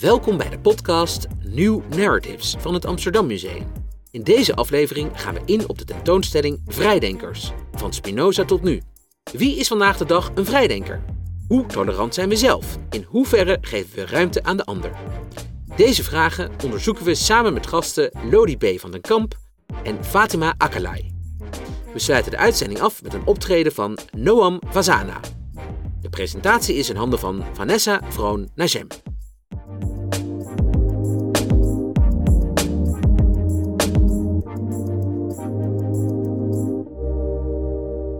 Welkom bij de podcast New Narratives van het Amsterdam Museum. In deze aflevering gaan we in op de tentoonstelling Vrijdenkers, van Spinoza tot nu. Wie is vandaag de dag een vrijdenker? Hoe tolerant zijn we zelf? In hoeverre geven we ruimte aan de ander? Deze vragen onderzoeken we samen met gasten Lodi B. van den Kamp en Fatima Akalai. We sluiten de uitzending af met een optreden van Noam Vazana. De presentatie is in handen van Vanessa Vroon Najem.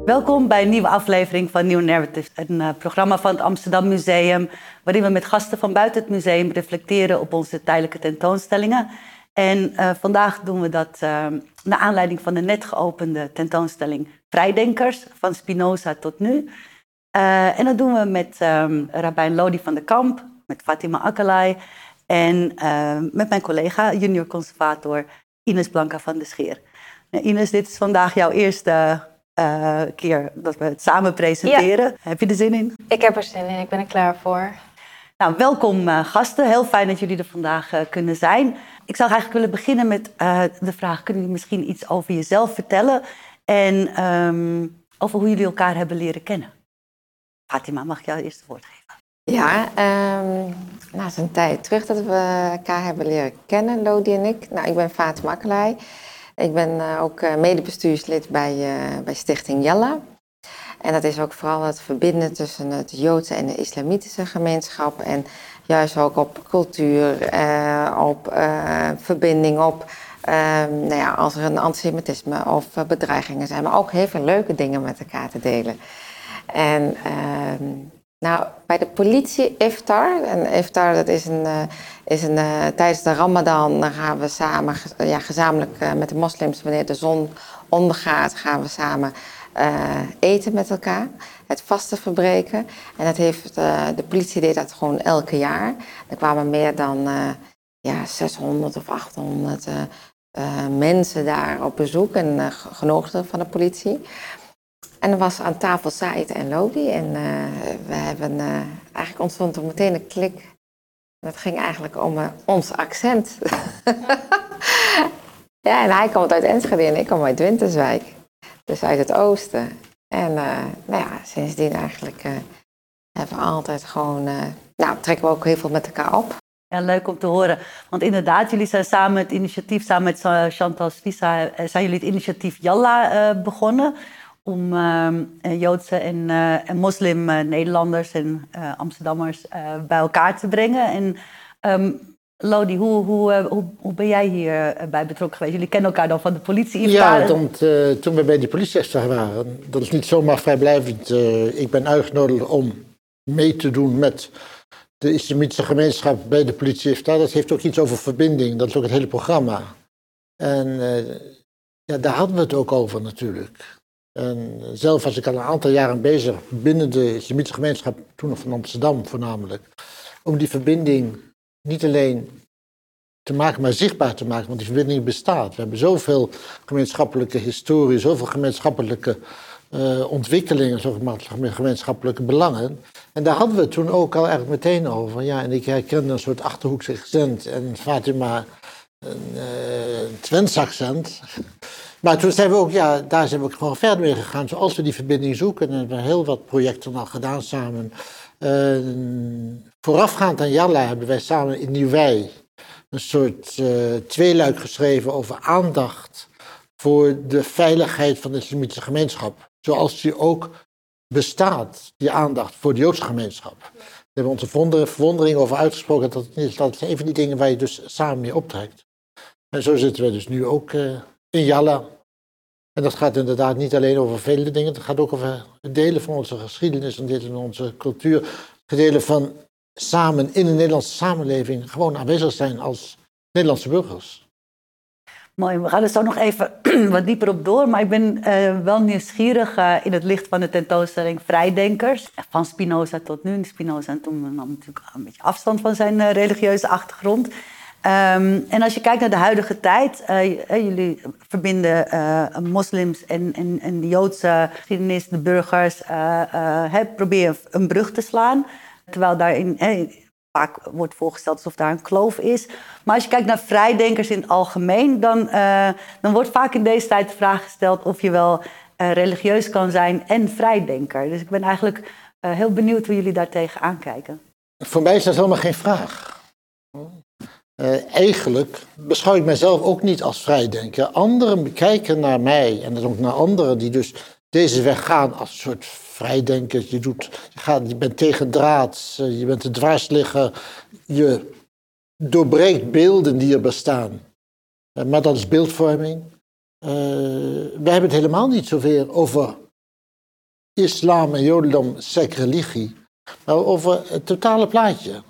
Welkom bij een nieuwe aflevering van Nieuw Narrative, een uh, programma van het Amsterdam Museum, waarin we met gasten van buiten het museum reflecteren op onze tijdelijke tentoonstellingen. En uh, vandaag doen we dat uh, naar aanleiding van de net geopende tentoonstelling Vrijdenkers, van Spinoza tot nu. en dat doen we met um, Rabijn Lodi van de Kamp, met Fatima Akalai en met mijn collega, junior conservator Ines Blanca van de Scheer. Nou, Ines, dit is vandaag jouw eerste uh, keer dat we het samen presenteren. Heb je er zin in? Ik heb er zin in, ik ben er klaar voor. Nou, welkom uh, gasten. Heel fijn dat jullie er vandaag kunnen zijn. Ik zou eigenlijk willen beginnen met de vraag: kunnen jullie misschien iets over jezelf vertellen en um, over hoe jullie elkaar hebben leren kennen? Fatima, mag ik jou eerst het woord geven? Ja, um, nou, het is een tijd terug dat we elkaar hebben leren kennen, Lodi en ik. Nou, ik ben Fatima Akkelij. Ik ben uh, ook uh, medebestuurslid bij, bij Stichting Jalla. En dat is ook vooral het verbinden tussen het Joodse en de islamitische gemeenschap. En juist ook op cultuur, op verbinding, op ehm, nou ja, als er een antisemitisme of bedreigingen zijn. Maar ook heel veel leuke dingen met elkaar te delen. En ehm, nou, bij de politie iftar. En iftar dat is een, uh, is een tijdens de Ramadan dan gaan we samen, ja, gezamenlijk met de moslims, wanneer de zon ondergaat, gaan we samen eten met elkaar. Het vasten verbreken. En dat heeft, de politie deed dat gewoon elke jaar. Er kwamen meer dan ja, 600 of 800 mensen daar op bezoek en genodigden van de politie. En er was aan tafel Said en Lodi. En we hebben, eigenlijk ontstond er meteen een klik. Het ging eigenlijk om ons accent. ja, en hij komt uit Enschede en ik kom uit Winterswijk. Dus uit het oosten. En nou ja, sindsdien eigenlijk hebben we altijd gewoon... nou, trekken we ook heel veel met elkaar op. Ja, leuk om te horen. Want inderdaad, jullie zijn samen het initiatief, samen met Chantal Svisa, zijn jullie het initiatief Jalla begonnen om uh, Joodse en, moslim-Nederlanders en Amsterdammers bij elkaar te brengen. En um, Lodi, hoe, hoe, hoe, hoe, ben jij hierbij betrokken geweest? Jullie kennen elkaar dan van de politie? Ja, dan, toen we bij de politie waren, dat is niet zomaar vrijblijvend. ik ben uitgenodigd om mee te doen met de islamitische gemeenschap bij de politie. Dat heeft ook iets over verbinding, dat is ook het hele programma. En ja, daar hadden we het ook over natuurlijk. En zelf was ik al een aantal jaren bezig binnen de islamitische gemeenschap, toen nog van Amsterdam voornamelijk, om die verbinding niet alleen te maken, maar zichtbaar te maken, want die verbinding bestaat. We hebben zoveel gemeenschappelijke historie, zoveel gemeenschappelijke uh, ontwikkelingen, zoveel gemeenschappelijke belangen. En daar hadden we het toen ook al eigenlijk meteen over. Ja, en ik herkende een soort achterhoekse accent en Fatima een uh, Twents accent. Maar toen zijn we ook, ja, daar zijn we ook gewoon verder mee gegaan. Zoals we die verbinding zoeken, en we hebben heel wat projecten al gedaan samen. Uh, voorafgaand aan Jalla hebben wij samen in Nieuwij een soort uh, tweeluik geschreven over aandacht voor de veiligheid van de islamitische gemeenschap. Zoals die ook bestaat, die aandacht voor de Joodse gemeenschap. We hebben onze verwondering over uitgesproken. Dat, is, dat is een van die dingen waar je dus samen mee optrekt. En zo zitten we dus nu ook uh, in Jalla. En dat gaat inderdaad niet alleen over vele dingen, het gaat ook over delen van onze geschiedenis en delen van onze cultuur. Delen van samen in de Nederlandse samenleving gewoon aanwezig zijn als Nederlandse burgers. Mooi, we gaan er zo nog even wat dieper op door. Maar ik ben uh, wel nieuwsgierig uh, in het licht van de tentoonstelling Vrijdenkers. Van Spinoza tot nu. Spinoza toen nam natuurlijk een beetje afstand van zijn uh, religieuze achtergrond. Ehm, en als je kijkt naar de huidige tijd, uh, jullie verbinden uh, moslims en, en, en, de Joodse geschiedenis, de burgers, uh, proberen een brug te slaan. Terwijl daarin vaak wordt voorgesteld alsof daar een kloof is. Maar als je kijkt naar vrijdenkers in het algemeen, dan, dan wordt vaak in deze tijd de vraag gesteld of je wel religieus kan zijn en vrijdenker. Dus ik ben eigenlijk heel benieuwd hoe jullie daar tegenaan kijken. Voor mij is dat helemaal geen vraag. Uh, eigenlijk beschouw ik mezelf ook niet als vrijdenker. Anderen kijken naar mij en ook naar anderen die dus deze weg gaan als een soort vrijdenker. Je, doet, je, gaat, je bent tegen draad, eh, je bent te dwarsligger, je doorbreekt beelden die er bestaan. Uh, maar dat is beeldvorming. Uh, we hebben het helemaal niet zoveel over islam en jodendom, sec religie, maar over het totale plaatje.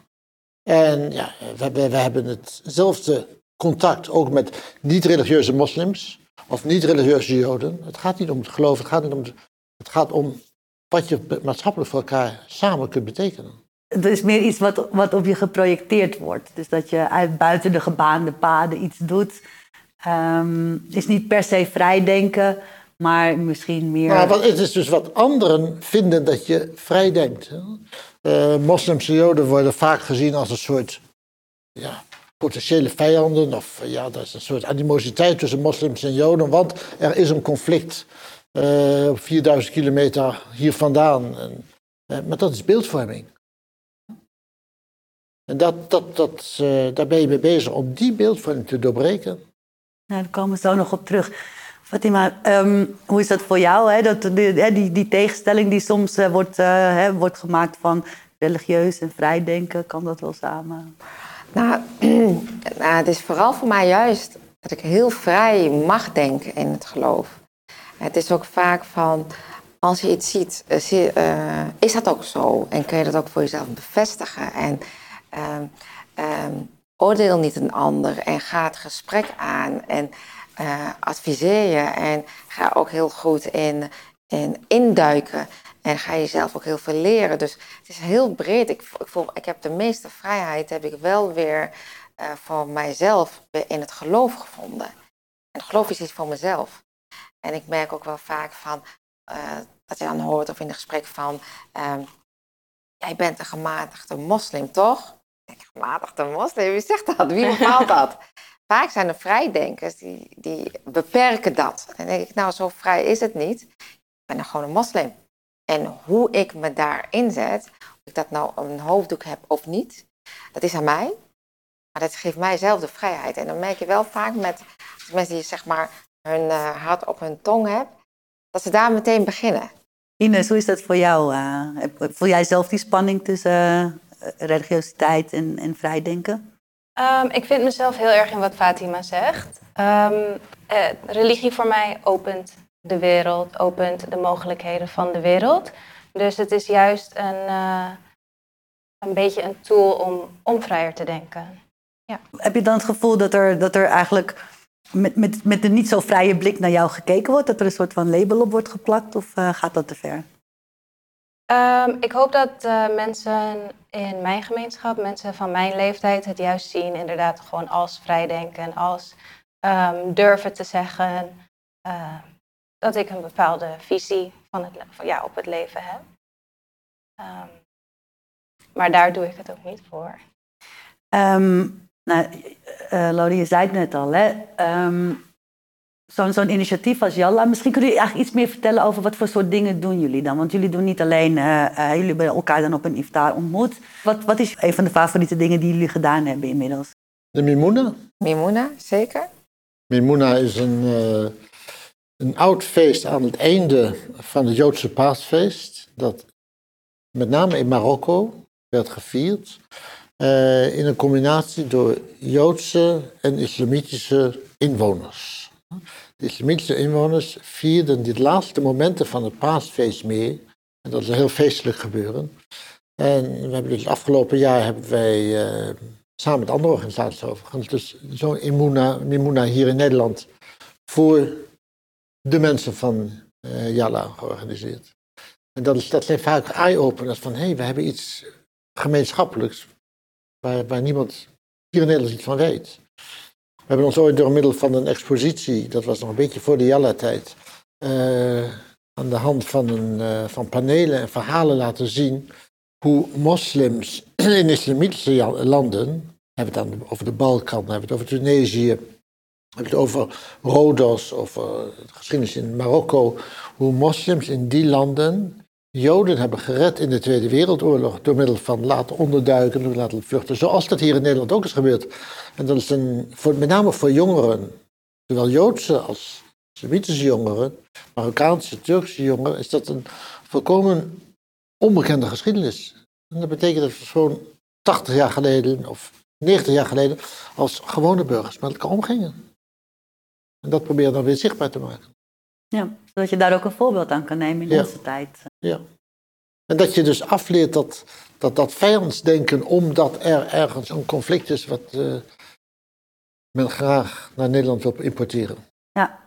En ja, we, we, hebben hetzelfde contact ook met niet-religieuze moslims of niet-religieuze joden. Het gaat niet om het geloof, het gaat, niet om het, gaat om wat je maatschappelijk voor elkaar samen kunt betekenen. Het is meer iets wat, wat op je geprojecteerd wordt. Dus dat je uit buiten de gebaande paden iets doet. Um, is niet per se vrijdenken, maar misschien meer. Maar het is dus wat anderen vinden dat je vrij denkt. Uh, moslims en joden worden vaak gezien als een soort ja, potentiële vijanden. Of ja, dat is een soort animositeit tussen moslims en joden. Want er is een conflict uh, op 4000 kilometer hier vandaan. En, uh, maar dat is beeldvorming. En dat, dat, dat, daar ben je mee bezig om die beeldvorming te doorbreken. Nou, daar komen we zo nog op terug. Fatima, um, hoe is dat voor jou? Dat, die, die, tegenstelling die soms uh, wordt, uh, hè, wordt gemaakt van religieus en vrijdenken, kan dat wel samen? Nou, nou, het is vooral voor mij juist dat ik heel vrij mag denken in het geloof. Het is ook vaak van, als je iets ziet, uh, is dat ook zo? En kun je dat ook voor jezelf bevestigen? En um, oordeel niet een ander en ga het gesprek aan. En uh, adviseer je en ga ook heel goed in, in induiken. En ga jezelf ook heel veel leren. Dus het is heel breed. Ik, ik, voel, ik heb de meeste vrijheid heb ik wel weer uh, voor mijzelf in het geloof gevonden. En geloof is iets voor mezelf. En ik merk ook wel vaak van, uh, dat je dan hoort of in een gesprek van, uh, jij bent een gematigde moslim, toch? Ik gematigde moslim, wie zegt dat? Wie bepaalt dat? Vaak zijn er vrijdenkers die, die beperken dat. En dan denk ik, nou, zo vrij is het niet. Ik ben gewoon een moslim. En hoe ik me daar inzet, of ik dat nou een hoofddoek heb of niet, dat is aan mij. Maar dat geeft mij zelf de vrijheid. En dan merk je wel vaak met mensen die zeg maar hun uh, hart op hun tong hebben, dat ze daar meteen beginnen. Ines, hoe is dat voor jou? Uh, voel jij zelf die spanning tussen uh, religiositeit en, en vrijdenken? Um, ik vind mezelf heel erg in wat Fatima zegt. Um, eh, religie voor mij opent de wereld, opent de mogelijkheden van de wereld. Dus het is juist een, uh, een beetje een tool om, om vrijer te denken. Ja. Heb je dan het gevoel dat er, dat er eigenlijk met, met, met een niet zo vrije blik naar jou gekeken wordt? Dat er een soort van label op wordt geplakt of uh, gaat dat te ver? Um, ik hoop dat uh, mensen in mijn gemeenschap, mensen van mijn leeftijd, het juist zien inderdaad gewoon als vrijdenken, als um, durven te zeggen uh, dat ik een bepaalde visie van het, ja, op het leven heb. Maar daar doe ik het ook niet voor. nou, uh, Lodi, je zei het net al, hè? Zo'n zo'n initiatief als Jalla. Misschien kunnen jullie eigenlijk iets meer vertellen over wat voor soort dingen doen jullie dan? Want jullie doen niet alleen, uh, uh, jullie hebben elkaar dan op een iftar ontmoet. Wat, wat is een van de favoriete dingen die jullie gedaan hebben inmiddels? De Mimuna. Mimuna, zeker. Mimuna is een, uh, een oud feest aan het einde van het Joodse paasfeest. Dat met name in Marokko werd gevierd. in een combinatie door Joodse en islamitische inwoners. De islamitische inwoners vierden die laatste momenten van het paasfeest mee. En dat is een heel feestelijk gebeuren. En we hebben dus afgelopen jaar hebben wij uh, samen met andere organisaties overigens, dus zo'n Imuna, hier in Nederland voor de mensen van uh, Jala georganiseerd. En dat, is, dat zijn vaak eye-openers van hé, hey, we hebben iets gemeenschappelijks waar, waar niemand hier in Nederland iets van weet. We hebben ons ooit door middel van een expositie, dat was nog een beetje voor de Jalla-tijd, uh, aan de hand van, een, uh, van panelen en verhalen laten zien hoe moslims in islamitische landen, hebben het dan over de Balkan, hebben het over Tunesië, hebben het over Rodos, over de geschiedenis in Marokko, hoe moslims in die landen Joden hebben gered in de Tweede Wereldoorlog door middel van laten onderduiken, door laten vluchten, zoals dat hier in Nederland ook is gebeurd. En dat is een, voor, met name voor jongeren, zowel Joodse als Semitische jongeren, Marokkaanse, Turkse jongeren, is dat een volkomen onbekende geschiedenis. En dat betekent dat we zo'n 80 jaar geleden of 90 jaar geleden als gewone burgers met elkaar omgingen. En dat proberen dan weer zichtbaar te maken. Ja, zodat je daar ook een voorbeeld aan kan nemen in onze tijd. Ja. En dat je dus afleert dat, dat, dat vijandsdenken, omdat er ergens een conflict is wat uh, men graag naar Nederland wil importeren. Ja.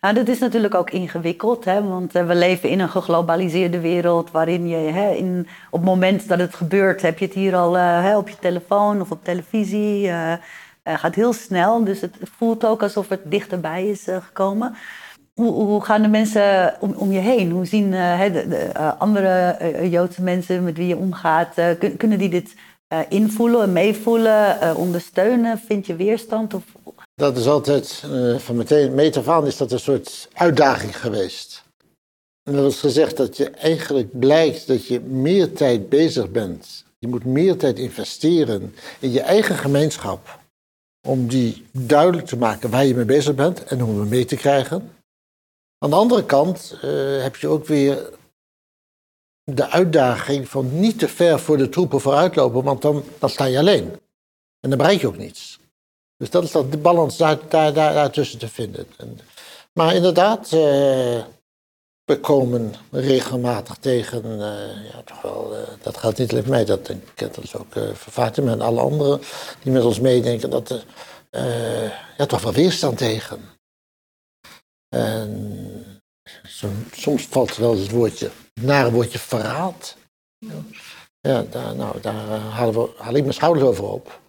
Nou, dat is natuurlijk ook ingewikkeld, hè? want uh, we leven in een geglobaliseerde wereld waarin je hè, in, op het moment dat het gebeurt, heb je het hier al uh, hè, op je telefoon of op televisie. gaat heel snel, dus het voelt ook alsof het dichterbij is gekomen. Hoe, hoe, gaan de mensen om, je heen? Hoe zien uh, de, uh, andere uh, Joodse mensen met wie je omgaat, kun, kunnen die dit invoelen, meevoelen, ondersteunen? Vind je weerstand? Of... Dat is altijd, van meteen meet af aan is dat een soort uitdaging geweest. En dat is gezegd dat je eigenlijk blijkt dat je meer tijd bezig bent. Je moet meer tijd investeren in je eigen gemeenschap. Om die duidelijk te maken waar je mee bezig bent en om hem mee te krijgen. Aan de andere kant uh, heb je ook weer de uitdaging van niet te ver voor de troepen vooruitlopen, want dan, dan sta je alleen. En dan bereik je ook niets. Dus dat is dat, de balans daar, daar, daar, daartussen te vinden. En, maar inderdaad, uh, we komen regelmatig tegen, uh, ja, toch wel, dat gaat niet alleen mij, dat denk ik, dat is ook uh, Fatima en alle anderen die met ons meedenken, dat ja, toch wel weerstand tegen. En soms valt wel het woordje, het nare woordje verraad. Ja, daar, nou, daar eh, we, haal ik mijn schouders over op.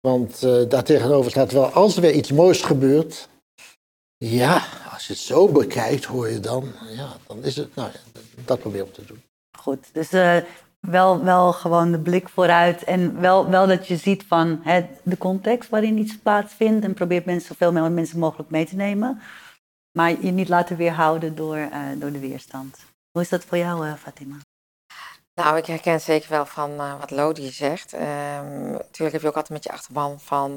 Want uh, daartegenover staat wel, als er weer iets moois gebeurt, ja, als je het zo bekijkt, hoor je dan, ja, dan is het, nou ja, dat probeer ik te doen. Goed, dus uh, wel, wel gewoon de blik vooruit en wel, wel dat je ziet van hè, de context waarin iets plaatsvindt en probeert mensen zoveel mensen mogelijk mee te nemen. Maar je niet laten weerhouden door, uh, door de weerstand. Hoe is dat voor jou, uh, Fatima? Nou, ik herken zeker wel van uh, wat Lodi zegt. Um, natuurlijk heb je ook altijd met je achterban van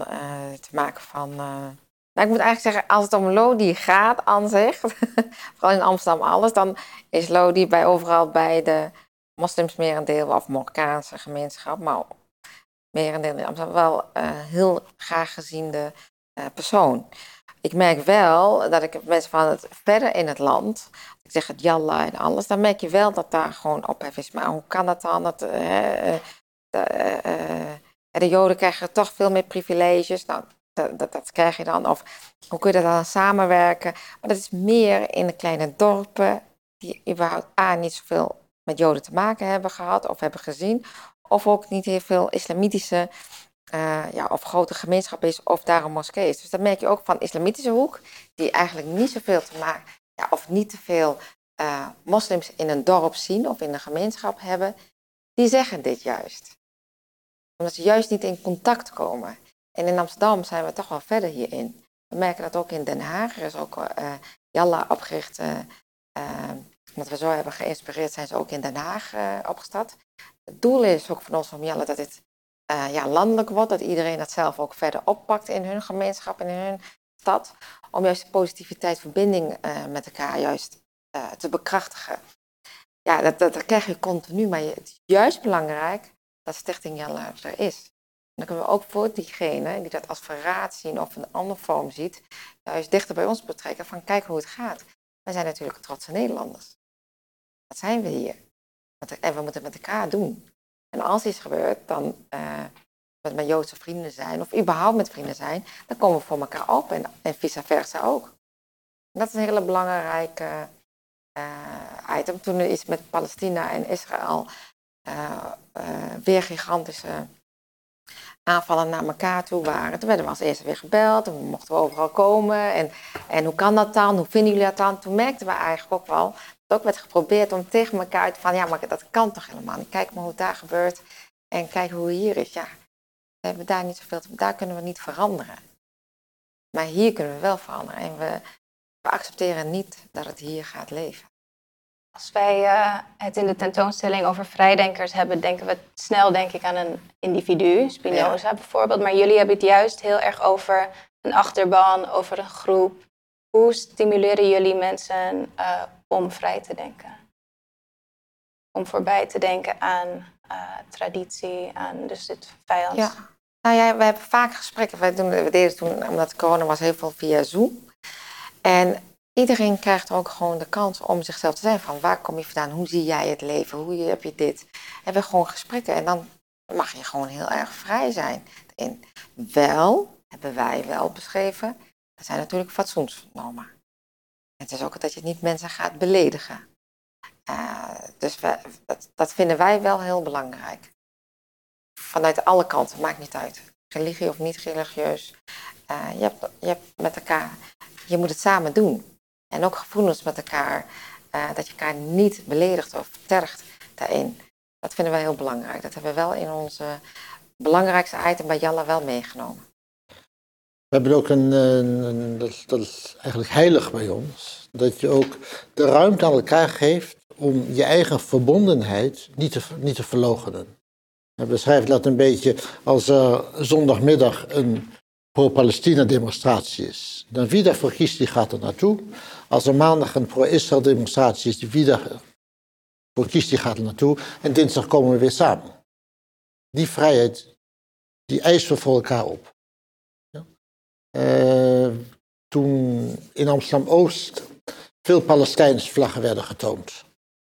te maken van. nou, ik moet eigenlijk zeggen, als het om Lodi gaat aan zich, vooral in Amsterdam alles, dan is Lodi bij overal bij de moslims merendeel of Marokkaanse gemeenschap, maar merendeel in Amsterdam wel heel graag geziende persoon. Ik merk wel dat ik mensen van het verder in het land, ik zeg het jalla en alles, dan merk je wel dat daar gewoon ophef is. Maar hoe kan dat dan? Dat, uh, uh, de Joden krijgen toch veel meer privileges. Nou, dat, dat, dat, krijg je dan. Of hoe kun je dat dan samenwerken? Maar dat is meer in de kleine dorpen die überhaupt A, niet zoveel met Joden te maken hebben gehad of hebben gezien. Of ook niet heel veel islamitische uh, ja, of grote gemeenschap is of daar een moskee is. Dus dat merk je ook van islamitische hoek, die eigenlijk niet zoveel te maken, ja, of niet te veel uh, moslims in een dorp zien of in een gemeenschap hebben, die zeggen dit juist. Omdat ze juist niet in contact komen. En in Amsterdam zijn we toch wel verder hierin. We merken dat ook in Den Haag. Er is ook uh, Jalla opgericht. omdat we zo hebben geïnspireerd, zijn ze ook in Den Haag opgestart. Het doel is ook van ons van Jalla dat dit uh, ja, landelijk wordt, dat iedereen dat zelf ook verder oppakt in hun gemeenschap en in hun stad, om juist de positiviteit, verbinding uh, met elkaar juist uh, te bekrachtigen. Ja, dat, dat, krijg je continu, maar het is juist belangrijk dat Stichting Jelle er is. En dan kunnen we ook voor diegene die dat als verraad zien of een andere vorm ziet, juist dichter bij ons betrekken van kijk hoe het gaat. Wij zijn natuurlijk trotse Nederlanders. Dat zijn we hier. En we moeten het met elkaar doen. En als iets gebeurt, dan uh, met mijn Joodse vrienden zijn, of überhaupt met vrienden zijn, dan komen we voor elkaar op en, en vice versa ook. Dat is een hele belangrijke uh, item. Toen er iets met Palestina en Israël uh, weer gigantische aanvallen naar elkaar toe waren. Toen werden we als eerste weer gebeld, en mochten we overal komen. En, en hoe kan dat dan? Hoe vinden jullie dat dan? Toen merkten we eigenlijk ook wel, ook werd geprobeerd om tegen elkaar uit te van, ja, maar dat kan toch helemaal niet. Kijk maar hoe het daar gebeurt en kijk hoe hier is. Ja, we hebben daar niet zoveel, daar kunnen we niet veranderen. Maar hier kunnen we wel veranderen en we, we accepteren niet dat het hier gaat leven. Als wij uh, het in de tentoonstelling over vrijdenkers hebben, denken we snel denk ik aan een individu, Spinoza ja. bijvoorbeeld. Maar jullie hebben het juist heel erg over een achterban, over een groep. Hoe stimuleren jullie mensen uh, om vrij te denken? Om voorbij te denken aan uh, traditie, aan dus dit vijand. Ja. Nou ja, we hebben vaak gesprekken. We, doen, we deden toen, omdat corona was, heel veel via Zoom. En iedereen krijgt ook gewoon de kans om zichzelf te zijn van waar kom je vandaan, hoe zie jij het leven, hoe heb je dit. En we gewoon gesprekken en dan mag je gewoon heel erg vrij zijn. In. Wel, hebben wij wel beschreven, dat zijn natuurlijk fatsoensnormen. Het is ook dat je niet mensen gaat beledigen. Uh, dus dat, dat vinden wij wel heel belangrijk. Vanuit alle kanten, maakt niet uit. Religie of niet religieus. Uh, je, hebt, je met elkaar, je moet het samen doen. En ook gevoelens met elkaar. Uh, dat je elkaar niet beledigt of tergt daarin. Dat vinden wij heel belangrijk. Dat hebben we wel in onze belangrijkste item bij Jalla wel meegenomen. We hebben ook een, dat, dat, is eigenlijk heilig bij ons, dat je ook de ruimte aan elkaar geeft om je eigen verbondenheid niet te, niet te verloochenen. We beschrijven dat een beetje als er zondagmiddag een pro-Palestina demonstratie is. Dan wie daarvoor kiest, die gaat er naartoe. Als er maandag een pro-Israël demonstratie is, die wie daarvoor kiest, die gaat er naartoe. En dinsdag komen we weer samen. Die vrijheid, die eisen we voor elkaar op. Uh, toen in Amsterdam-Oost veel Palestijnse vlaggen werden getoond.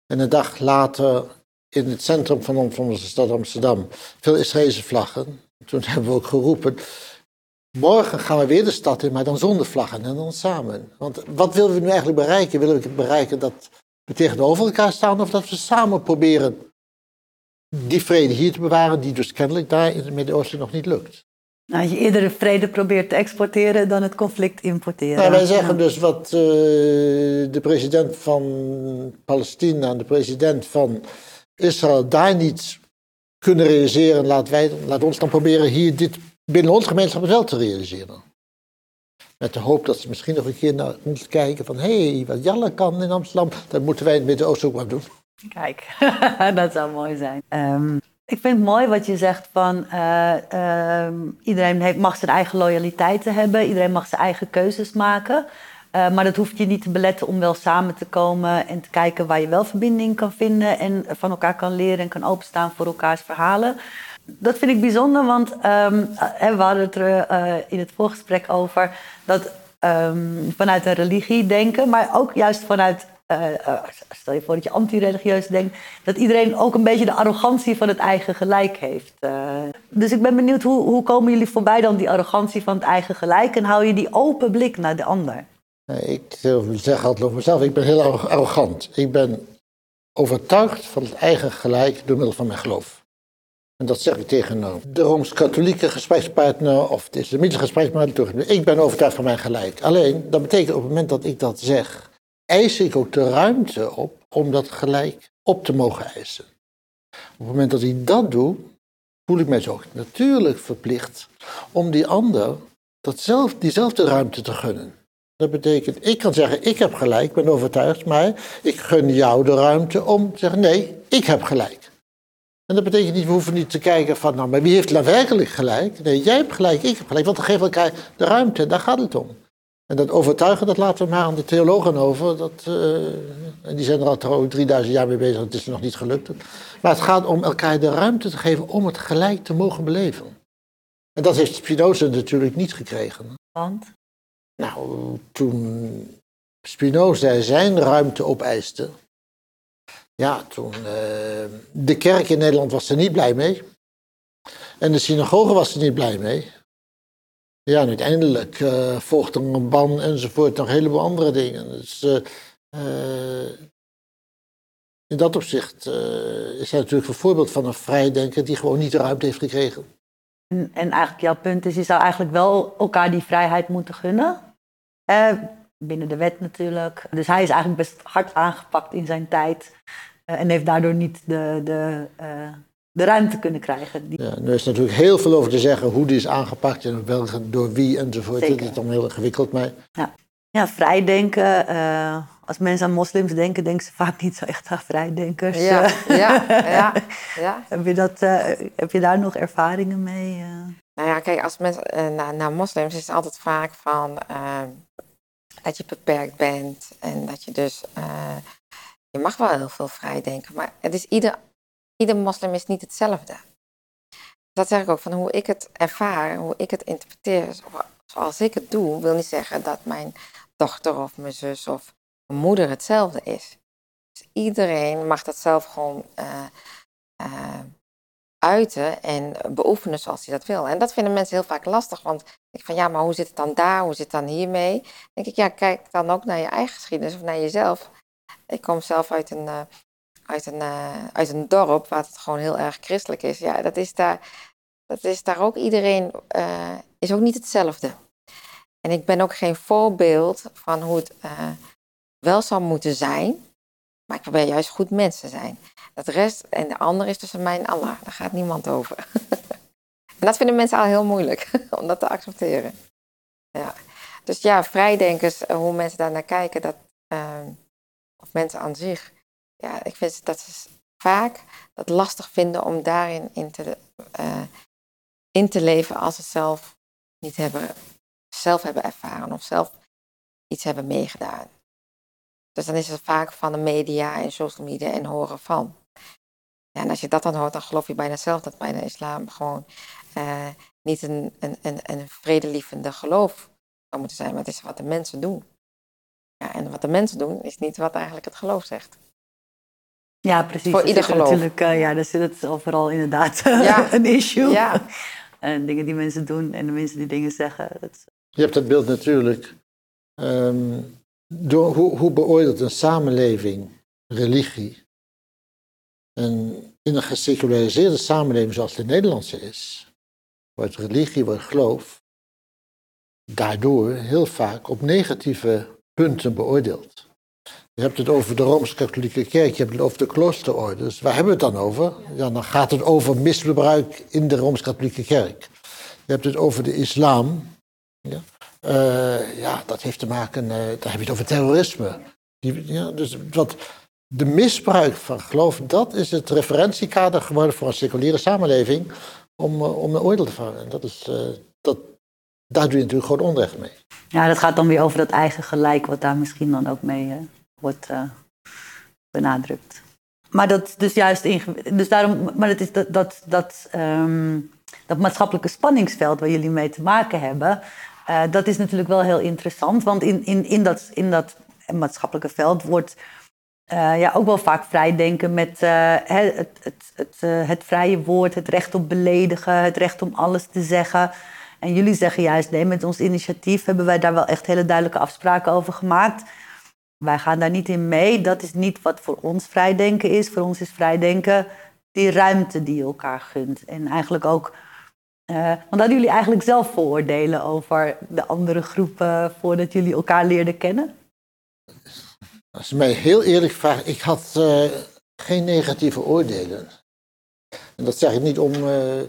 En een dag later in het centrum van onze stad Amsterdam veel Israëlische vlaggen. Toen hebben we ook geroepen, Morgen gaan we weer de stad in, maar dan zonder vlaggen en dan samen. Want wat willen we nu eigenlijk bereiken? Willen we bereiken dat we tegenover elkaar staan of dat we samen proberen die vrede hier te bewaren, die dus kennelijk daar in het Midden-Oosten nog niet lukt? Nou, als je eerder de vrede probeert te exporteren dan het conflict importeren. Nou, wij zeggen dus wat uh, de president van Palestina en de president van Israël daar niet kunnen realiseren, laat, wij, laat ons dan proberen hier dit binnen onze gemeenschap wel te realiseren. Met de hoop dat ze misschien nog een keer naar ons kijken van... hé, hey, wat Jalle kan in Amsterdam, dat moeten wij in het Midden-Oosten ook wel doen. Kijk, dat zou mooi zijn. Um, ik vind het mooi wat je zegt van... Uh, uh, iedereen mag zijn eigen loyaliteiten hebben. Iedereen mag zijn eigen keuzes maken. Uh, maar dat hoeft je niet te beletten om wel samen te komen... en te kijken waar je wel verbinding kan vinden... en van elkaar kan leren en kan openstaan voor elkaars verhalen dat vind ik bijzonder, want um, we hadden het er in het voorgesprek over dat um, vanuit een religie denken, maar ook juist vanuit, uh, stel je voor dat je anti-religieus denkt, dat iedereen ook een beetje de arrogantie van het eigen gelijk heeft. dus ik ben benieuwd, hoe, hoe komen jullie voorbij dan die arrogantie van het eigen gelijk en hou je die open blik naar de ander? Ik zeg altijd over mezelf, ik ben heel arrogant. Ik ben overtuigd van het eigen gelijk door middel van mijn geloof. En dat zeg ik tegen nou, de Rooms-Katholieke gesprekspartner of de Islamitische gesprekspartner. Ik ben overtuigd van mijn gelijk. Alleen, dat betekent op het moment dat ik dat zeg, eis ik ook de ruimte op om dat gelijk op te mogen eisen. Op het moment dat ik dat doe, voel ik mij zo natuurlijk verplicht om die ander datzelfde, diezelfde ruimte te gunnen. Dat betekent, ik kan zeggen, ik heb gelijk, ben overtuigd, maar ik gun jou de ruimte om te zeggen, nee, ik heb gelijk. En dat betekent niet, we hoeven niet te kijken van, nou, maar wie heeft nou werkelijk gelijk? Nee, jij hebt gelijk, ik heb gelijk, want dan geven elkaar de ruimte, daar gaat het om. En dat overtuigen, dat laten we maar aan de theologen over. Dat, uh, en die zijn er al trouwens 3000 jaar mee bezig, het is nog niet gelukt. Maar het gaat om elkaar de ruimte te geven om het gelijk te mogen beleven. En dat heeft Spinoza natuurlijk niet gekregen. Want? Nou, toen Spinoza zijn ruimte opeiste, ja, toen, uh, de kerk in Nederland was er niet blij mee. En de synagoge was er niet blij mee. Ja, en uiteindelijk volgde er een ban enzovoort, nog een heleboel andere dingen. Dus uh, in dat opzicht is hij natuurlijk een voorbeeld van een vrijdenker die gewoon niet de ruimte heeft gekregen. En, en eigenlijk jouw punt is, je zou eigenlijk wel elkaar die vrijheid moeten gunnen. Eh, binnen de wet natuurlijk. Dus hij is eigenlijk best hard aangepakt in zijn tijd. eh, en heeft daardoor niet de, de, eh, de ruimte kunnen krijgen. Die, Ja, er is natuurlijk heel veel over te zeggen hoe die is aangepakt en welke, door wie enzovoort. Zeker. Dat is dan heel ingewikkeld, maar ja, vrijdenken. eh, als mensen aan moslims denken, denken ze vaak niet zo echt aan vrijdenkers. Ja, Eh, ja, ja, ja. heb, je dat, eh, heb je daar nog ervaringen mee? eh? Nou ja, kijk, als mensen naar, naar moslims is het altijd vaak van dat je beperkt bent en dat je dus, eh, je mag wel heel veel vrij denken, maar het is ieder, ieder moslim is niet hetzelfde. Dat zeg ik ook van hoe ik het ervaar, hoe ik het interpreteer, zo- zoals ik het doe, wil niet zeggen dat mijn dochter of mijn zus of mijn moeder hetzelfde is. Dus iedereen mag dat zelf gewoon eh, eh, uiten en beoefenen zoals hij dat wil. En dat vinden mensen heel vaak lastig, want ik van ja, maar hoe zit het dan daar, hoe zit het dan hiermee? Dan denk ik, ja, kijk dan ook naar je eigen geschiedenis of naar jezelf. Ik kom zelf uit een, eh, uit een, eh, uit een dorp waar het gewoon heel erg christelijk is. Ja, dat is daar, dat is daar ook iedereen, eh, is ook niet hetzelfde. En ik ben ook geen voorbeeld van hoe het eh, wel zou moeten zijn, maar ik probeer juist goed mens te zijn. Dat rest en de ander is tussen mij en Allah. Daar gaat niemand over. en dat vinden mensen al heel moeilijk om dat te accepteren. Ja. Dus ja, vrijdenkers, hoe mensen daar naar kijken, dat, ehm, of mensen aan zich. Ja, ik vind dat ze vaak dat lastig vinden om daarin in te, eh, in te leven als ze zelf niet hebben, zelf hebben ervaren of zelf iets hebben meegedaan. Dus dan is het vaak van de media en social media en horen van. Ja, en als je dat dan hoort, dan geloof je bijna zelf dat bijna islam gewoon eh, niet een, een, een, een vredelievende geloof zou moeten zijn, maar het is wat de mensen doen. Ja, en wat de mensen doen is niet wat eigenlijk het geloof zegt. Ja, precies. Voor Dat ieder er geloof. Natuurlijk, eh, ja, daar zit het overal inderdaad Ja. een issue. Ja. En dingen die mensen doen en de mensen die dingen zeggen. Dat is- je hebt dat beeld natuurlijk. ehm, door, hoe, hoe beoordeelt een samenleving religie? En in een geseculariseerde samenleving zoals de Nederlandse is, wordt religie, wordt geloof, daardoor heel vaak op negatieve punten beoordeeld. Je hebt het over de Rooms-Katholieke Kerk, je hebt het over de kloosterorders. Waar hebben we het dan over? Ja, dan gaat het over misbruik in de Rooms-Katholieke Kerk. Je hebt het over de islam. Ja, Eh, ja dat heeft te maken, eh daar heb je het over terrorisme. Die, ja, dus wat, de misbruik van geloof, dat is het referentiekader geworden voor een seculiere samenleving om, eh, om een oordeel te varen. En dat is, dat, daar doe je natuurlijk gewoon onrecht mee. Ja, dat gaat dan weer over dat eigen gelijk, wat daar misschien dan ook mee wordt eh, benadrukt. Maar dat dus juist dus daarom, maar het is dat, dat, dat, ehm, dat maatschappelijke spanningsveld waar jullie mee te maken hebben, eh, dat is natuurlijk wel heel interessant. Want in, in, in, dat, in dat maatschappelijke veld wordt eh, ja, ook wel vaak vrijdenken met het, het, het, het vrije woord, het recht op beledigen, het recht om alles te zeggen. En jullie zeggen juist, nee, met ons initiatief hebben wij daar wel echt hele duidelijke afspraken over gemaakt. Wij gaan daar niet in mee. Dat is niet wat voor ons vrijdenken is. Voor ons is vrijdenken die ruimte die je elkaar gunt. En eigenlijk ook. eh, want hadden jullie eigenlijk zelf vooroordelen over de andere groepen voordat jullie elkaar leerden kennen? Als je mij heel eerlijk vraagt, ik had eh, geen negatieve oordelen. En dat zeg ik niet om. eh,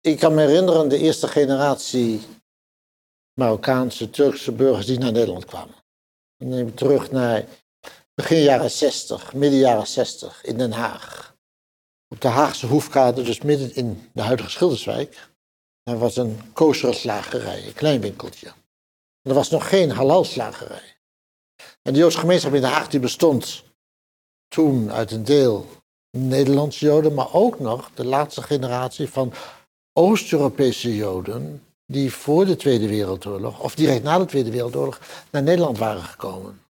ik kan me herinneren de eerste generatie Marokkaanse, Turkse burgers die naar Nederland kwamen. Dan neem ik terug naar begin jaren 60, midden jaren 60 in Den Haag. Op de Haagse Hoefkade, dus midden in de huidige Schilderswijk, daar was een kosherslagerij, een klein winkeltje. Er was nog geen halalslagerij. En de Joodse gemeenschap in Den Haag die bestond toen uit een deel Nederlandse Joden, maar ook nog de laatste generatie van Oost-Europese Joden die voor de Tweede Wereldoorlog, of direct na de Tweede Wereldoorlog, naar Nederland waren gekomen.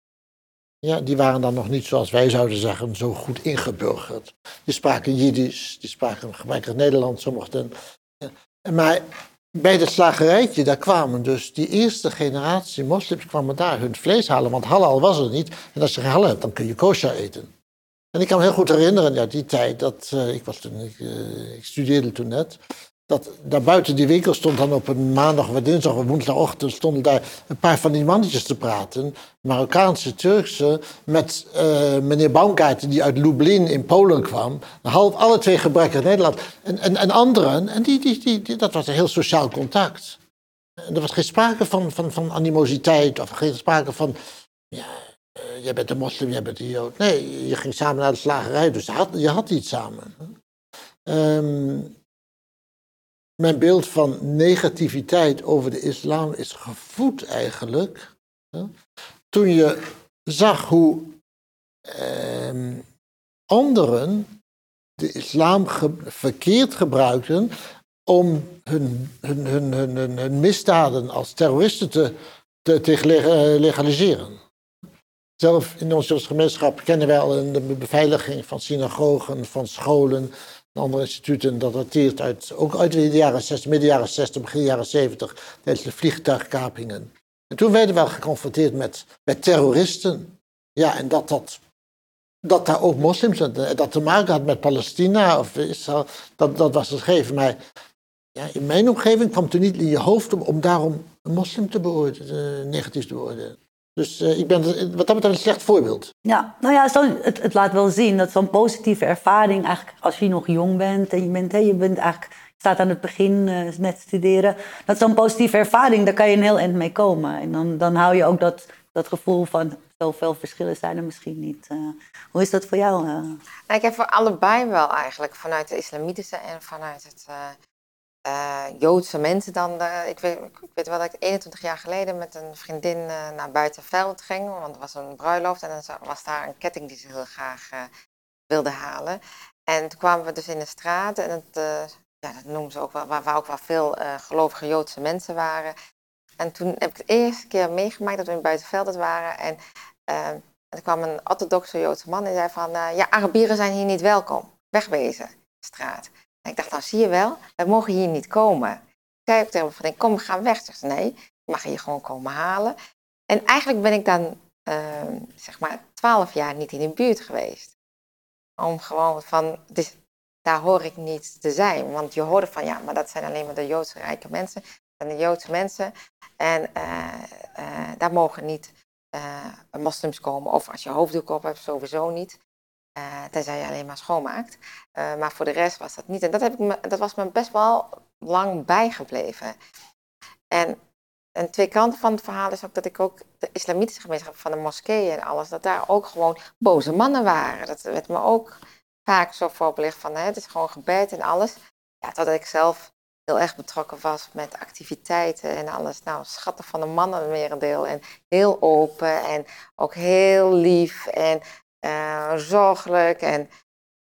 Ja, die waren dan nog niet, zoals wij zouden zeggen, zo goed ingeburgerd. Die spraken Jiddisch, die spraken gebrekkig Nederlands, sommigen. Maar bij dat slagerijtje, daar kwamen dus die eerste generatie moslims kwamen daar hun vlees halen, want halal was er niet. En als je halal hebt, dan kun je kosher eten. En ik kan me heel goed herinneren, ja, die tijd, dat, eh, ik, was eh, ik studeerde toen net. Dat daar buiten die winkel stond dan op een maandag of dinsdag of woensdagochtend stonden daar een paar van die mannetjes te praten. Marokkaanse, Turkse, met uh, meneer Baumgarten die uit Lublin in Polen kwam. Half, alle twee gebrekkig Nederland. En, en, en anderen, en die, die, die, dat was een heel sociaal contact. En er was geen sprake van, van, van animositeit of geen sprake van... Ja, uh, jij bent een moslim, jij bent een jood. Nee, je ging samen naar de slagerij, dus je had, je had iets samen. Um, mijn beeld van negativiteit over de islam is gevoed eigenlijk. Toen je zag hoe eh, anderen de islam verkeerd gebruikten om hun, hun, hun, hun, hun misdaden als terroristen te, te, te legaliseren. Zelf in onze gemeenschap kennen wij al de beveiliging van synagogen, van scholen, andere instituten, dat dateert uit, ook uit de jaren 60, midden jaren 60, begin jaren 70, tijdens de vliegtuigkapingen. En toen werden we geconfronteerd met, met terroristen. Ja, en dat, dat, dat daar ook moslims, dat te maken had met Palestina of Israël, dat, dat was gegeven. Maar ja, in mijn omgeving kwam het niet in je hoofd om, om daarom een moslim te beoordelen, eh, negatief te beoordelen. Dus uh, ik ben wat dat betreft een slecht voorbeeld. Ja, nou ja, zo, het, het laat wel zien dat zo'n positieve ervaring, eigenlijk als je nog jong bent en je bent, hè, je bent eigenlijk, staat aan het begin uh, net studeren, dat zo'n positieve ervaring, daar kan je een heel eind mee komen. En dan, dan hou je ook dat, dat gevoel van zoveel verschillen zijn er misschien niet. Uh, hoe is dat voor jou? Nou, ik heb voor allebei wel eigenlijk, vanuit de islamitische en vanuit het uh, Joodse mensen dan. Uh, ik, weet, ik, weet, wel dat ik 21 jaar geleden met een vriendin uh, naar Buitenveld ging, want er was een bruiloft en dan was daar een ketting die ze heel graag wilde halen. En toen kwamen we dus in de straat en ja, dat noemen ze ook wel, waar, waar ook wel veel gelovige Joodse mensen waren. En toen heb ik de eerste keer meegemaakt dat we in Buitenveld waren en er kwam een orthodoxe Joodse man en zei van, ja, Arabieren zijn hier niet welkom, wegwezen, straat. Ik dacht, nou zie je wel, wij mogen hier niet komen. Ik zei ook tegen van, kom, we gaan weg. Ze zei, nee, je mag hier gewoon komen halen. En eigenlijk ben ik dan, uh, zeg maar, twaalf jaar niet in de buurt geweest. Om gewoon van, dus daar hoor ik niet te zijn. Want je hoorde van, ja, maar dat zijn alleen maar de Joodse rijke mensen. En de Joodse mensen. En uh, uh, daar mogen niet uh, moslims komen. Of als je hoofddoek op hebt, sowieso niet. Uh, tenzij je alleen maar schoonmaakt. Uh, maar voor de rest was dat niet. En dat, heb ik dat was me best wel lang bijgebleven. En, en twee kanten van het verhaal is ook dat ik ook de islamitische gemeenschap van de moskeeën en alles, dat daar ook gewoon boze mannen waren. Dat werd me ook vaak zo voorbelicht van, hè, het is gewoon gebed en alles. Ja, totdat ik zelf heel erg betrokken was met activiteiten en alles. Nou, schatten van de mannen merendeel. En heel open en ook heel lief. En zorgelijk. En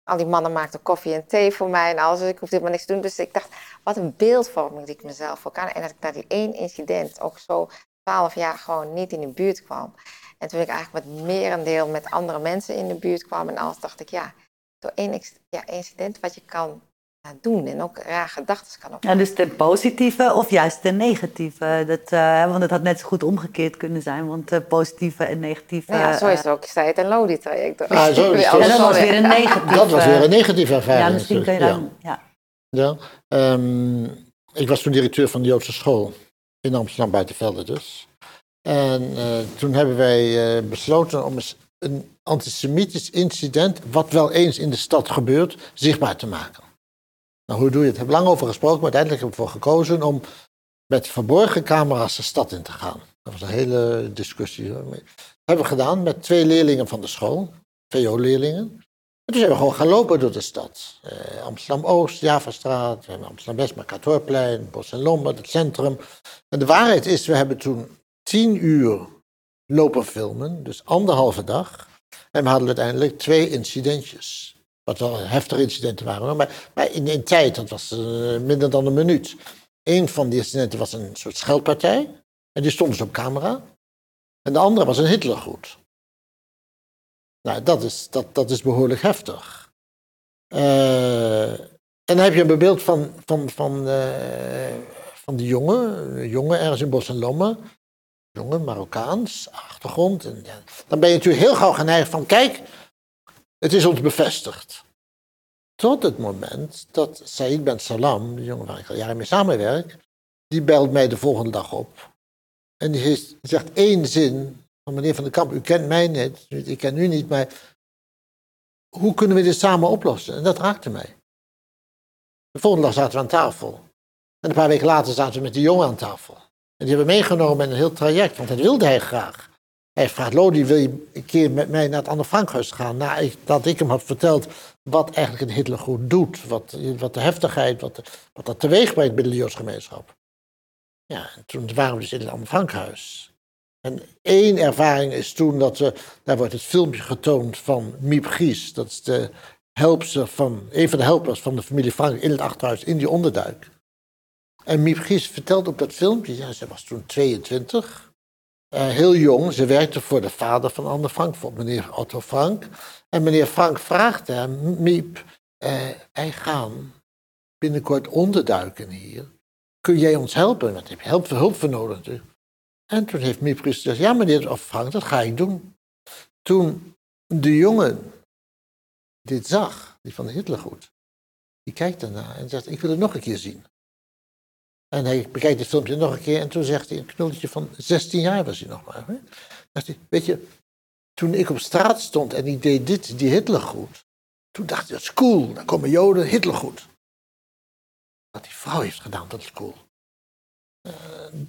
al die mannen maakten koffie en thee voor mij en alles. Dus ik hoefde helemaal niks te doen. Dus ik dacht, wat een beeldvorming die ik mezelf voor kan. En dat ik naar die één incident ook zo twaalf jaar gewoon niet in de buurt kwam. En toen ik eigenlijk met merendeel met andere mensen in de buurt kwam en alles, dacht ik, ja, door één ja, incident wat je kan doen. En ook raar gedachten kan ook. Ja, dus de positieve of juist de negatieve. Dat, uh, want het had net zo goed omgekeerd kunnen zijn. Want de positieve en negatieve... Ja, zo is het ook. Sta het en Lodi traject. Ah, zo is het. En dat was weer een negatieve... Dat was weer een negatieve ervaring. Ja, misschien kun je dan... Ja. ja. Um, ik was toen directeur van de Joodse school. In Amsterdam, Buitenvelde dus. En uh, toen hebben wij uh, besloten om eens een antisemitisch incident... wat wel eens in de stad gebeurt, zichtbaar te maken. Nou, hoe doe je het? Ik heb lang over gesproken, maar uiteindelijk heb ik ervoor gekozen om met verborgen camera's de stad in te gaan. Dat was een hele discussie. Dat hebben we gedaan met twee leerlingen van de school, VO-leerlingen. En toen zijn we gewoon gaan lopen door de stad. Eh, Amsterdam-Oost, Javastraat, Amsterdam-West, Mercatorplein, Bos en Lombard, het centrum. En de waarheid is, we hebben toen tien uur lopen filmen, dus anderhalve dag. En we hadden uiteindelijk twee incidentjes. Wat wel heftige incidenten waren. Maar, maar in, in tijd, dat was uh, minder dan een minuut. Een van die incidenten was een soort scheldpartij. En die stond dus op camera. En de andere was een Hitlergroet. Nou, dat is, dat, dat is behoorlijk heftig. Uh, en dan heb je een beeld van, van, van, uh, van die jongen, jongen ergens in Bos en. Jongen, Marokkaans, achtergrond. En. Dan ben je natuurlijk heel gauw geneigd van, kijk, het is ons bevestigd. Tot het moment dat Said Ben Salam, de jongen waar ik al jaren mee samenwerk, die belt mij de volgende dag op. En die, zegt één zin van meneer Van den Kamp, u kent mij niet, ik ken u niet, maar hoe kunnen we dit samen oplossen? En dat raakte mij. De volgende dag zaten we aan tafel. En een paar weken later zaten we met die jongen aan tafel. En die hebben meegenomen in een heel traject, want dat wilde hij graag. Hij vraagt, Lodi, wil je een keer met mij naar het Anne Frankhuis gaan? Nadat ik hem had verteld wat eigenlijk een Hitlergoed doet. Wat, wat de heftigheid, wat, wat dat teweeg brengt binnen de Joodsgemeenschap. Ja, en toen waren we dus in het Anne Frankhuis. En één ervaring is toen dat we, daar wordt het filmpje getoond van Miep Gies. Dat is de helpster van, een van de helpers van de familie Frank in het achterhuis in die onderduik. En Miep Gies vertelt op dat filmpje, ja, ze was toen 22, uh, heel jong. Ze werkte voor de vader van Anne Frank, voor meneer Otto Frank. En meneer Frank vraagt hem, Miep, uh, wij gaan binnenkort onderduiken hier. Kun jij ons helpen? Want heb je hulp, hulp voor nodig. En toen heeft Miep gezegd, ja meneer Frank, dat ga ik doen. Toen de jongen dit zag, die van Hitlergoed, die kijkt daarna en zegt, ik wil het nog een keer zien. En hij bekijkt het filmpje nog een keer en toen zegt hij, een knulletje van 16 jaar was hij nog maar. Hè? Hij, weet je, toen ik op straat stond en ik deed dit, die Hitlergoed, toen dacht ik, dat is cool, dan komen Joden, Hitlergoed. Wat die vrouw heeft gedaan, dat is cool. Uh,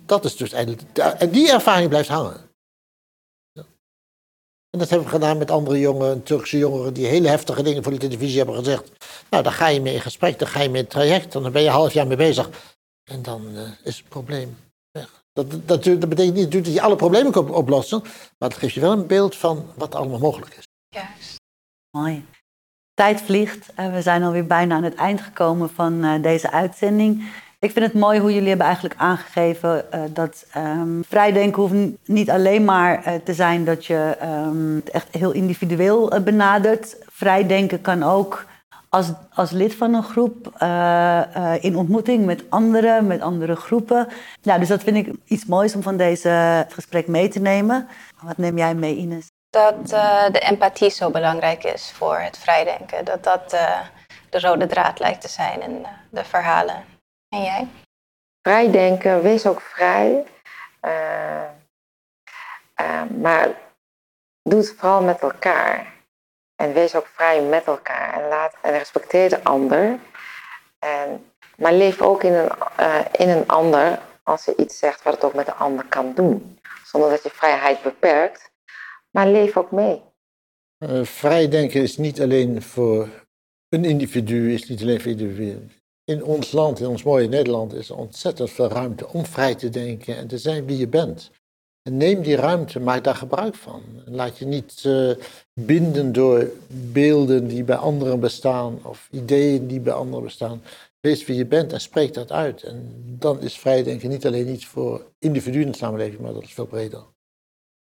dat is dus eigenlijk, en die ervaring blijft hangen. En dat hebben we gedaan met andere jongen, Turkse jongeren, die hele heftige dingen voor de televisie hebben gezegd. Nou, dan ga je mee in gesprek, dan ga je mee in traject, dan ben je een half jaar mee bezig. En dan uh, is het probleem weg. Dat, dat, dat betekent niet dat je alle problemen kan oplossen, maar het geeft je wel een beeld van wat allemaal mogelijk is. Juist. Mooi. Tijd vliegt en we zijn alweer bijna aan het eind gekomen van uh, deze uitzending. Ik vind het mooi hoe jullie hebben eigenlijk aangegeven uh, dat um, vrijdenken hoeft niet alleen maar uh, te zijn dat je um, het echt heel individueel uh, benadert. Vrijdenken kan ook als, als lid van een groep in ontmoeting met anderen, met andere groepen. Nou, dus dat vind ik iets moois om van deze gesprek mee te nemen. Wat neem jij mee, Ines? Dat de empathie zo belangrijk is voor het vrijdenken. Dat dat de rode draad lijkt te zijn in de verhalen. En jij? Vrij denken, wees ook vrij. Uh, uh, maar doe het vooral met elkaar. En wees ook vrij met elkaar. En, laat, en respecteer de ander. En, maar leef ook in een, uh, in een ander als je iets zegt wat het ook met de ander kan doen. Zonder dat je vrijheid beperkt. Maar leef ook mee. vrij denken is niet alleen voor een individu, is niet alleen voor individuen in ons land, in ons mooie Nederland, is er ontzettend veel ruimte om vrij te denken en te zijn wie je bent. En neem die ruimte, maak daar gebruik van. Laat je niet uh, binden door beelden die bij anderen bestaan of ideeën die bij anderen bestaan. Wees wie je bent en spreek dat uit. En dan is vrijdenken niet alleen iets voor individuen in de samenleving, maar dat is veel breder.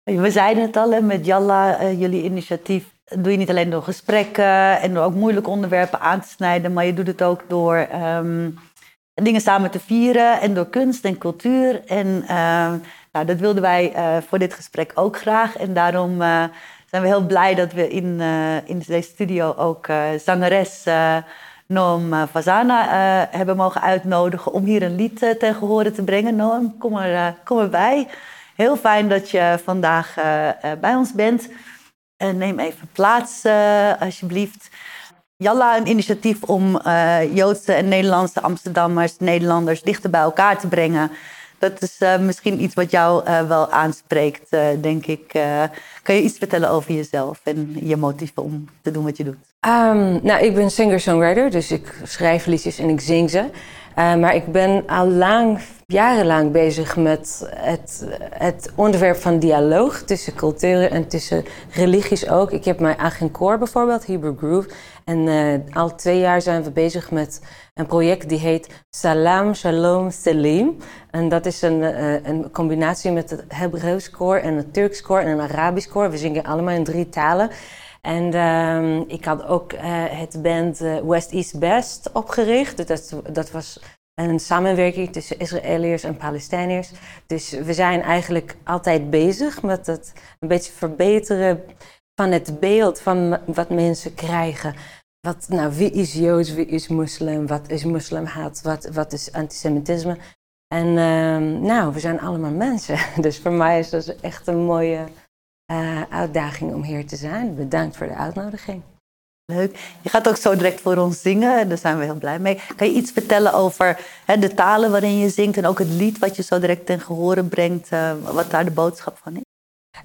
We zeiden het al, met Jalla, uh, jullie initiatief doe je niet alleen door gesprekken en door ook moeilijke onderwerpen aan te snijden, maar je doet het ook door um, dingen samen te vieren en door kunst en cultuur. En um, nou, dat wilden wij uh, voor dit gesprek ook graag. En daarom uh, zijn we heel blij dat we in, uh, in deze studio ook zangeres Noam Fazana hebben mogen uitnodigen om hier een lied ten gehore te brengen. Noam, kom, er, kom erbij. Heel fijn dat je vandaag bij ons bent. Neem even plaats, alsjeblieft. Jalla, een initiatief om Joodse en Nederlandse Amsterdammers, Nederlanders dichter bij elkaar te brengen. Dat is misschien iets wat jou wel aanspreekt, denk ik. kan je iets vertellen over jezelf en je motieven om te doen wat je doet? Um, nou, ik ben singer-songwriter, dus ik schrijf liedjes en ik zing ze. Maar ik ben al lang jarenlang bezig met het, het onderwerp van dialoog tussen culturen en tussen religies ook. Ik heb mijn eigen koor bijvoorbeeld, Hebrew Groove. En uh, al twee jaar zijn we bezig met een project die heet Salam Shalom Selim. En dat is een, uh, een combinatie met het Hebreeuws koor en het Turks koor en een Arabisch koor. We zingen allemaal in drie talen. En uh, ik had ook uh, het band West East Best opgericht. Dus dat, dat was een samenwerking tussen Israëliërs en Palestijniërs. Dus we zijn eigenlijk altijd bezig met het een beetje verbeteren van het beeld van wat mensen krijgen wat, nou, wie is Joods, wie is moslim, wat is moslimhaat, wat, wat is antisemitisme. En ehm, nou, we zijn allemaal mensen. Dus voor mij is dat echt een mooie uh, uitdaging om hier te zijn. Bedankt voor de uitnodiging. Leuk. Je gaat ook zo direct voor ons zingen. Daar zijn we heel blij mee. Kan je iets vertellen over hè, de talen waarin je zingt en ook het lied wat je zo direct ten gehore brengt, uh, wat daar de boodschap van is?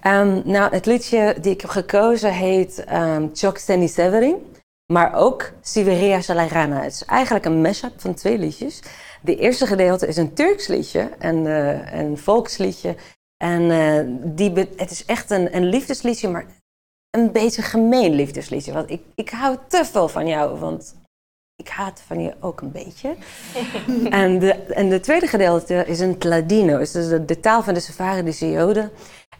Um, nou, het liedje die ik heb gekozen heet um, Chok Steni Severin, maar ook Siberia Salarana. Het is eigenlijk een mashup van twee liedjes. De eerste gedeelte is een Turks liedje, en, uh, een volksliedje. En uh, die het is echt een, een liefdesliedje, maar een beetje gemeen liefdesliedje. Want ik, ik hou te veel van jou, want ik haat van je ook een beetje. en, de, en de tweede gedeelte is een Tladino. Dus de, de taal van de Sepharidische Joden.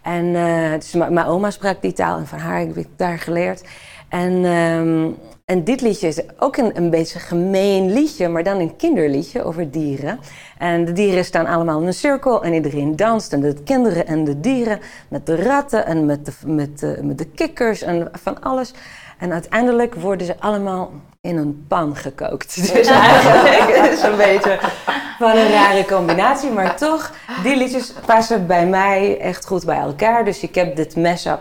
En uh, dus mijn oma sprak die taal en van haar heb ik daar geleerd. En, um, en dit liedje is ook een, een beetje gemeen liedje, maar dan een kinderliedje over dieren. En de dieren staan allemaal in een cirkel en iedereen danst. En de kinderen en de dieren met de ratten en met de, met de, met de kikkers en van alles. En uiteindelijk worden ze allemaal in een pan gekookt. Dus eigenlijk is het een beetje van een rare combinatie. Maar toch, die liedjes passen bij mij echt goed bij elkaar. Dus ik heb dit mashup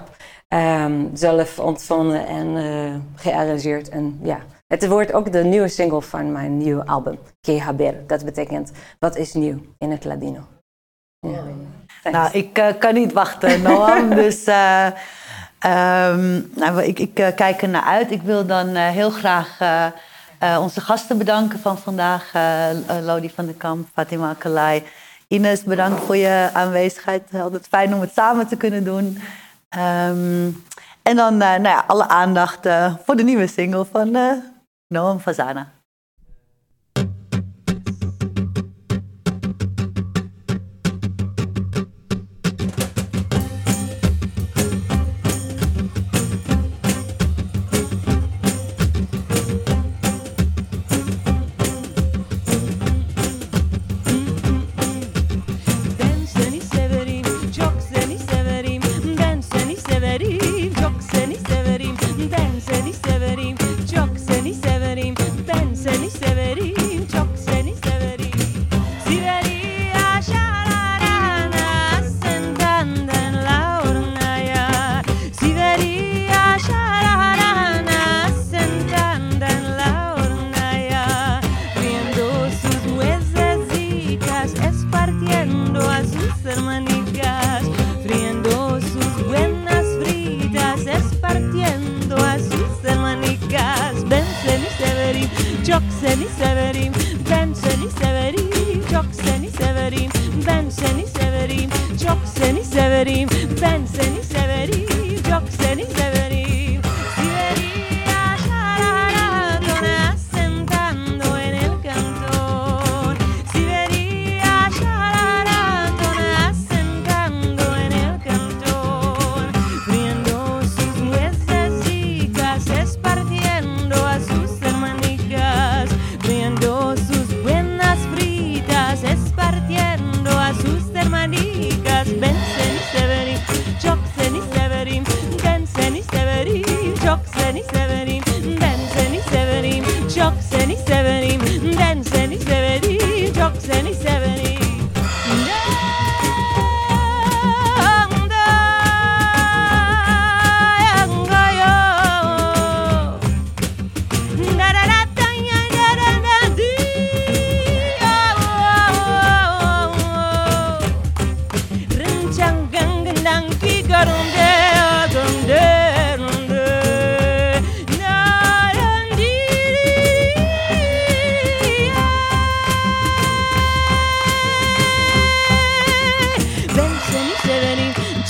um, zelf ontvonden en uh, gearrangeerd. En ja, het wordt ook de nieuwe single van mijn nieuwe album, Que Haber. Dat betekent, wat is nieuw in het Ladino. Ja. Nou, ik uh, kan niet wachten, Noam. dus... Uh, Um, nou, ik, ik kijk er naar uit. Ik wil dan heel graag onze gasten bedanken van vandaag. Lodi van der Kamp, Fatima Kalai. Ines, bedankt voor je aanwezigheid. Altijd fijn om het samen te kunnen doen. Um, en dan nou ja, alle aandacht voor de nieuwe single van Noam Fazana. longevity.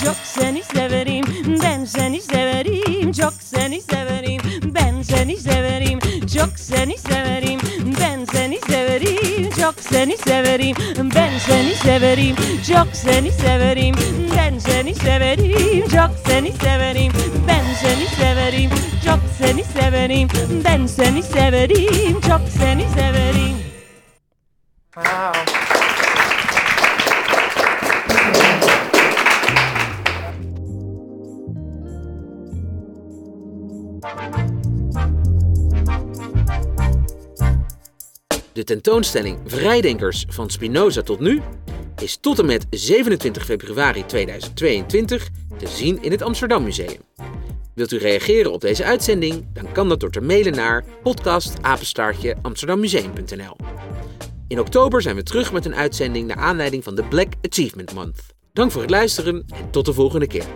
Çok seni severim ben seni severim. Çok seni severim ben seni severim. Çok seni severim ben seni severim. Çok seni severim ben seni severim. Çok seni severim ben seni severim. Çok seni severim ben seni severim. Çok seni severim ben seni severim. Çok seni severim. Wow. De tentoonstelling Vrijdenkers van Spinoza tot nu is tot en met 27 februari 2022 te zien in het Amsterdam Museum. Wilt u reageren op deze uitzending? Dan kan dat door te mailen naar podcastapenstaartje In oktober zijn we terug met een uitzending naar aanleiding van de Black Achievement Month. Dank voor het luisteren en tot de volgende keer.